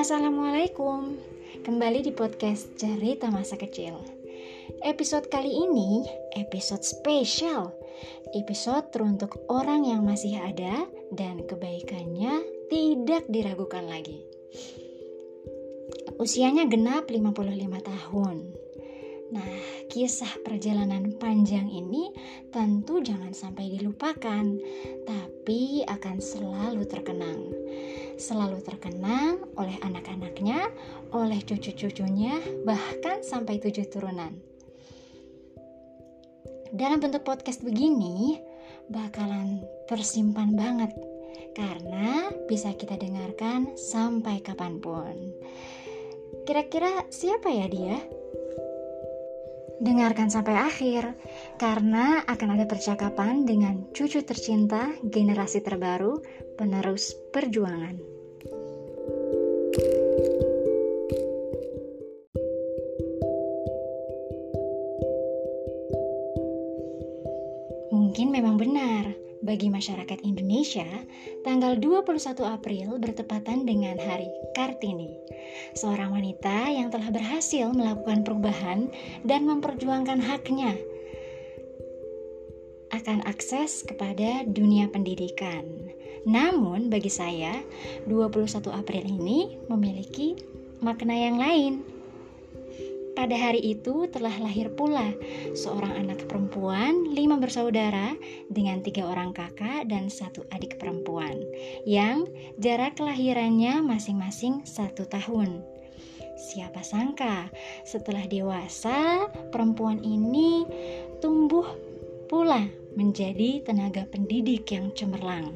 Assalamualaikum, kembali di podcast Cerita Masa Kecil. Episode kali ini episode spesial, episode teruntuk orang yang masih ada dan kebaikannya tidak diragukan lagi. Usianya genap 55 tahun. Nah, kisah perjalanan panjang ini tentu jangan sampai dilupakan, tapi akan selalu terkenang. Selalu terkenang oleh anak-anaknya, oleh cucu-cucunya, bahkan sampai tujuh turunan. Dalam bentuk podcast begini, bakalan tersimpan banget karena bisa kita dengarkan sampai kapan pun. Kira-kira siapa ya dia? Dengarkan sampai akhir, karena akan ada percakapan dengan cucu tercinta generasi terbaru penerus perjuangan. Bagi masyarakat Indonesia, tanggal 21 April bertepatan dengan Hari Kartini, seorang wanita yang telah berhasil melakukan perubahan dan memperjuangkan haknya akan akses kepada dunia pendidikan. Namun bagi saya, 21 April ini memiliki makna yang lain pada hari itu telah lahir pula seorang anak perempuan, lima bersaudara dengan tiga orang kakak dan satu adik perempuan yang jarak kelahirannya masing-masing satu tahun. Siapa sangka setelah dewasa perempuan ini tumbuh pula menjadi tenaga pendidik yang cemerlang.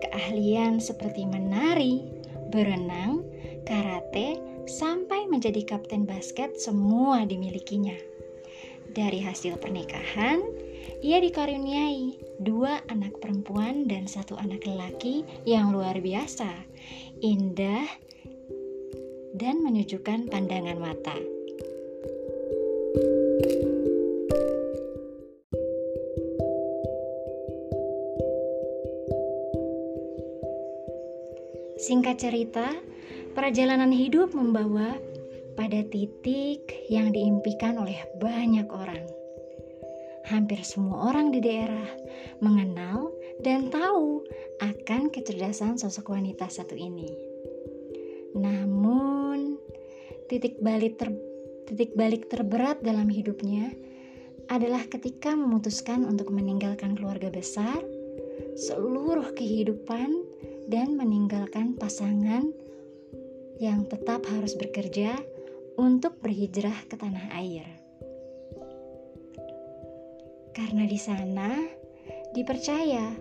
Keahlian seperti menari, berenang, karate, sampai menjadi kapten basket semua dimilikinya. Dari hasil pernikahan, ia dikaruniai dua anak perempuan dan satu anak lelaki yang luar biasa, indah, dan menyejukkan pandangan mata. Singkat cerita, Perjalanan hidup membawa pada titik yang diimpikan oleh banyak orang. Hampir semua orang di daerah mengenal dan tahu akan kecerdasan sosok wanita satu ini. Namun, titik balik ter, titik balik terberat dalam hidupnya adalah ketika memutuskan untuk meninggalkan keluarga besar, seluruh kehidupan, dan meninggalkan pasangan yang tetap harus bekerja untuk berhijrah ke tanah air. Karena di sana dipercaya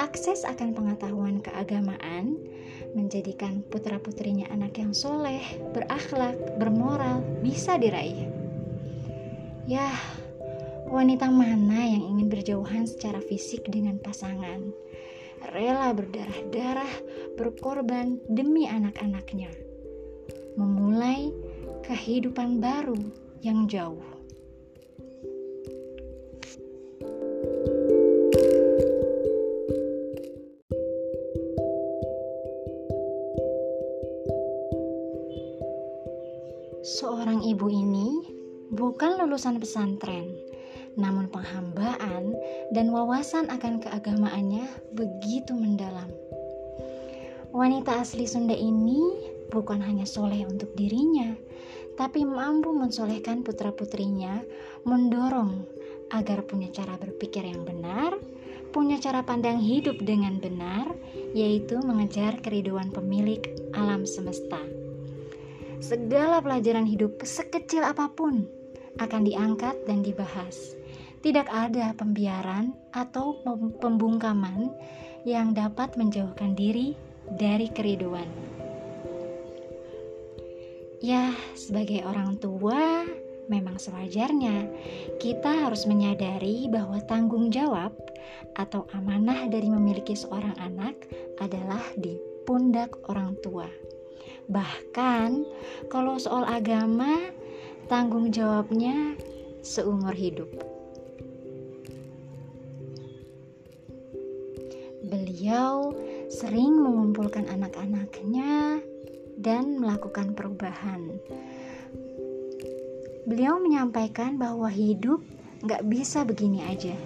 akses akan pengetahuan keagamaan menjadikan putra-putrinya anak yang soleh, berakhlak, bermoral, bisa diraih. Ya, wanita mana yang ingin berjauhan secara fisik dengan pasangan? Rela berdarah-darah, berkorban demi anak-anaknya memulai kehidupan baru yang jauh. Seorang ibu ini bukan lulusan pesantren, namun penghambaan dan wawasan akan keagamaannya begitu mendalam. Wanita asli Sunda ini bukan hanya soleh untuk dirinya, tapi mampu mensolehkan putra-putrinya, mendorong agar punya cara berpikir yang benar, punya cara pandang hidup dengan benar, yaitu mengejar keriduan pemilik alam semesta. Segala pelajaran hidup sekecil apa pun akan diangkat dan dibahas. Tidak ada pembiaran atau pembungkaman yang dapat menjauhkan diri dari keriduan. Ya, sebagai orang tua, memang sewajarnya kita harus menyadari bahwa tanggung jawab atau amanah dari memiliki seorang anak adalah di pundak orang tua. Bahkan, kalau soal agama, tanggung jawabnya seumur hidup. Beliau sering mengumpulkan anak-anaknya dan melakukan perubahan. Beliau menyampaikan bahwa hidup nggak bisa begini aja.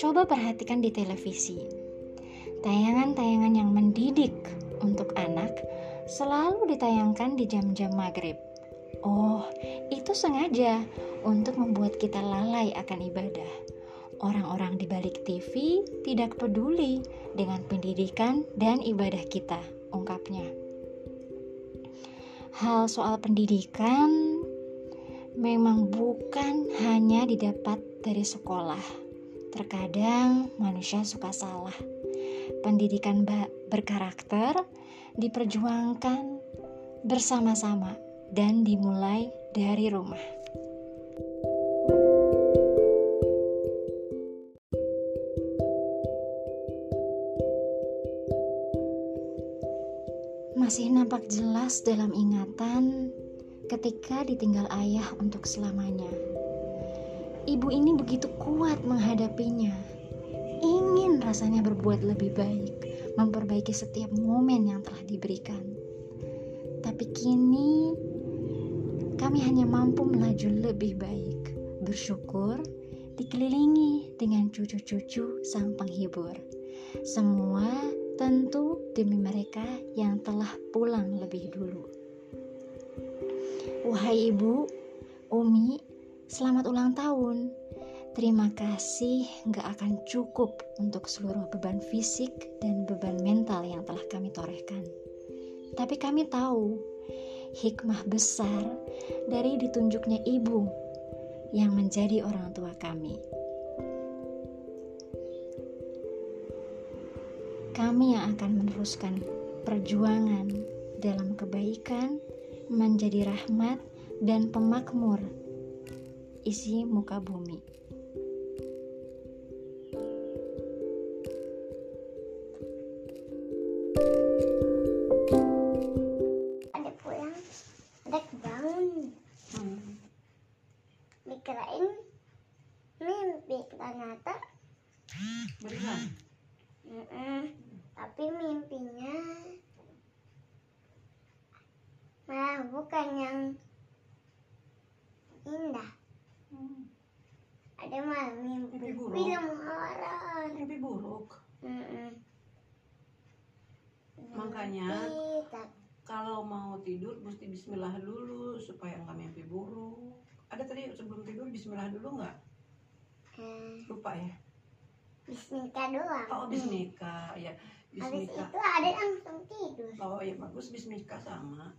Coba perhatikan di televisi. Tayangan-tayangan yang mendidik untuk anak selalu ditayangkan di jam-jam maghrib. Oh, itu sengaja untuk membuat kita lalai akan ibadah. Orang-orang di balik TV tidak peduli dengan pendidikan dan ibadah kita, ungkapnya. Hal soal pendidikan memang bukan hanya didapat dari sekolah Terkadang manusia suka salah. Pendidikan berkarakter diperjuangkan bersama-sama dan dimulai dari rumah. Masih nampak jelas dalam ingatan ketika ditinggal ayah untuk selamanya. Ibu ini begitu kuat menghadapinya. Ingin rasanya berbuat lebih baik, memperbaiki setiap momen yang telah diberikan. Tapi kini kami hanya mampu melaju lebih baik, bersyukur dikelilingi dengan cucu-cucu sang penghibur. Semua tentu demi mereka yang telah pulang lebih dulu. Wahai ibu, Umi, Selamat ulang tahun. Terima kasih gak akan cukup untuk seluruh beban fisik dan beban mental yang telah kami torehkan. Tapi kami tahu hikmah besar dari ditunjuknya ibu yang menjadi orang tua kami. Kami yang akan meneruskan perjuangan dalam kebaikan, menjadi rahmat dan pemakmur isi muka bumi. Dikirain mimpi ternyata. Beneran? Mm -mm. Tapi mimpinya malah bukan yang indah. Hmm. Ada mah mimpi, mimpi buruk. film horor. Mimpi buruk. Mm -mm. Makanya kalau mau tidur mesti Bismillah dulu supaya nggak mimpi buruk. Ada tadi sebelum tidur Bismillah dulu nggak? Hmm. Lupa ya? Bismika doang. Oh Bismika ya. Bismika. Habis itu ada langsung tidur. Oh ya bagus Bismika sama.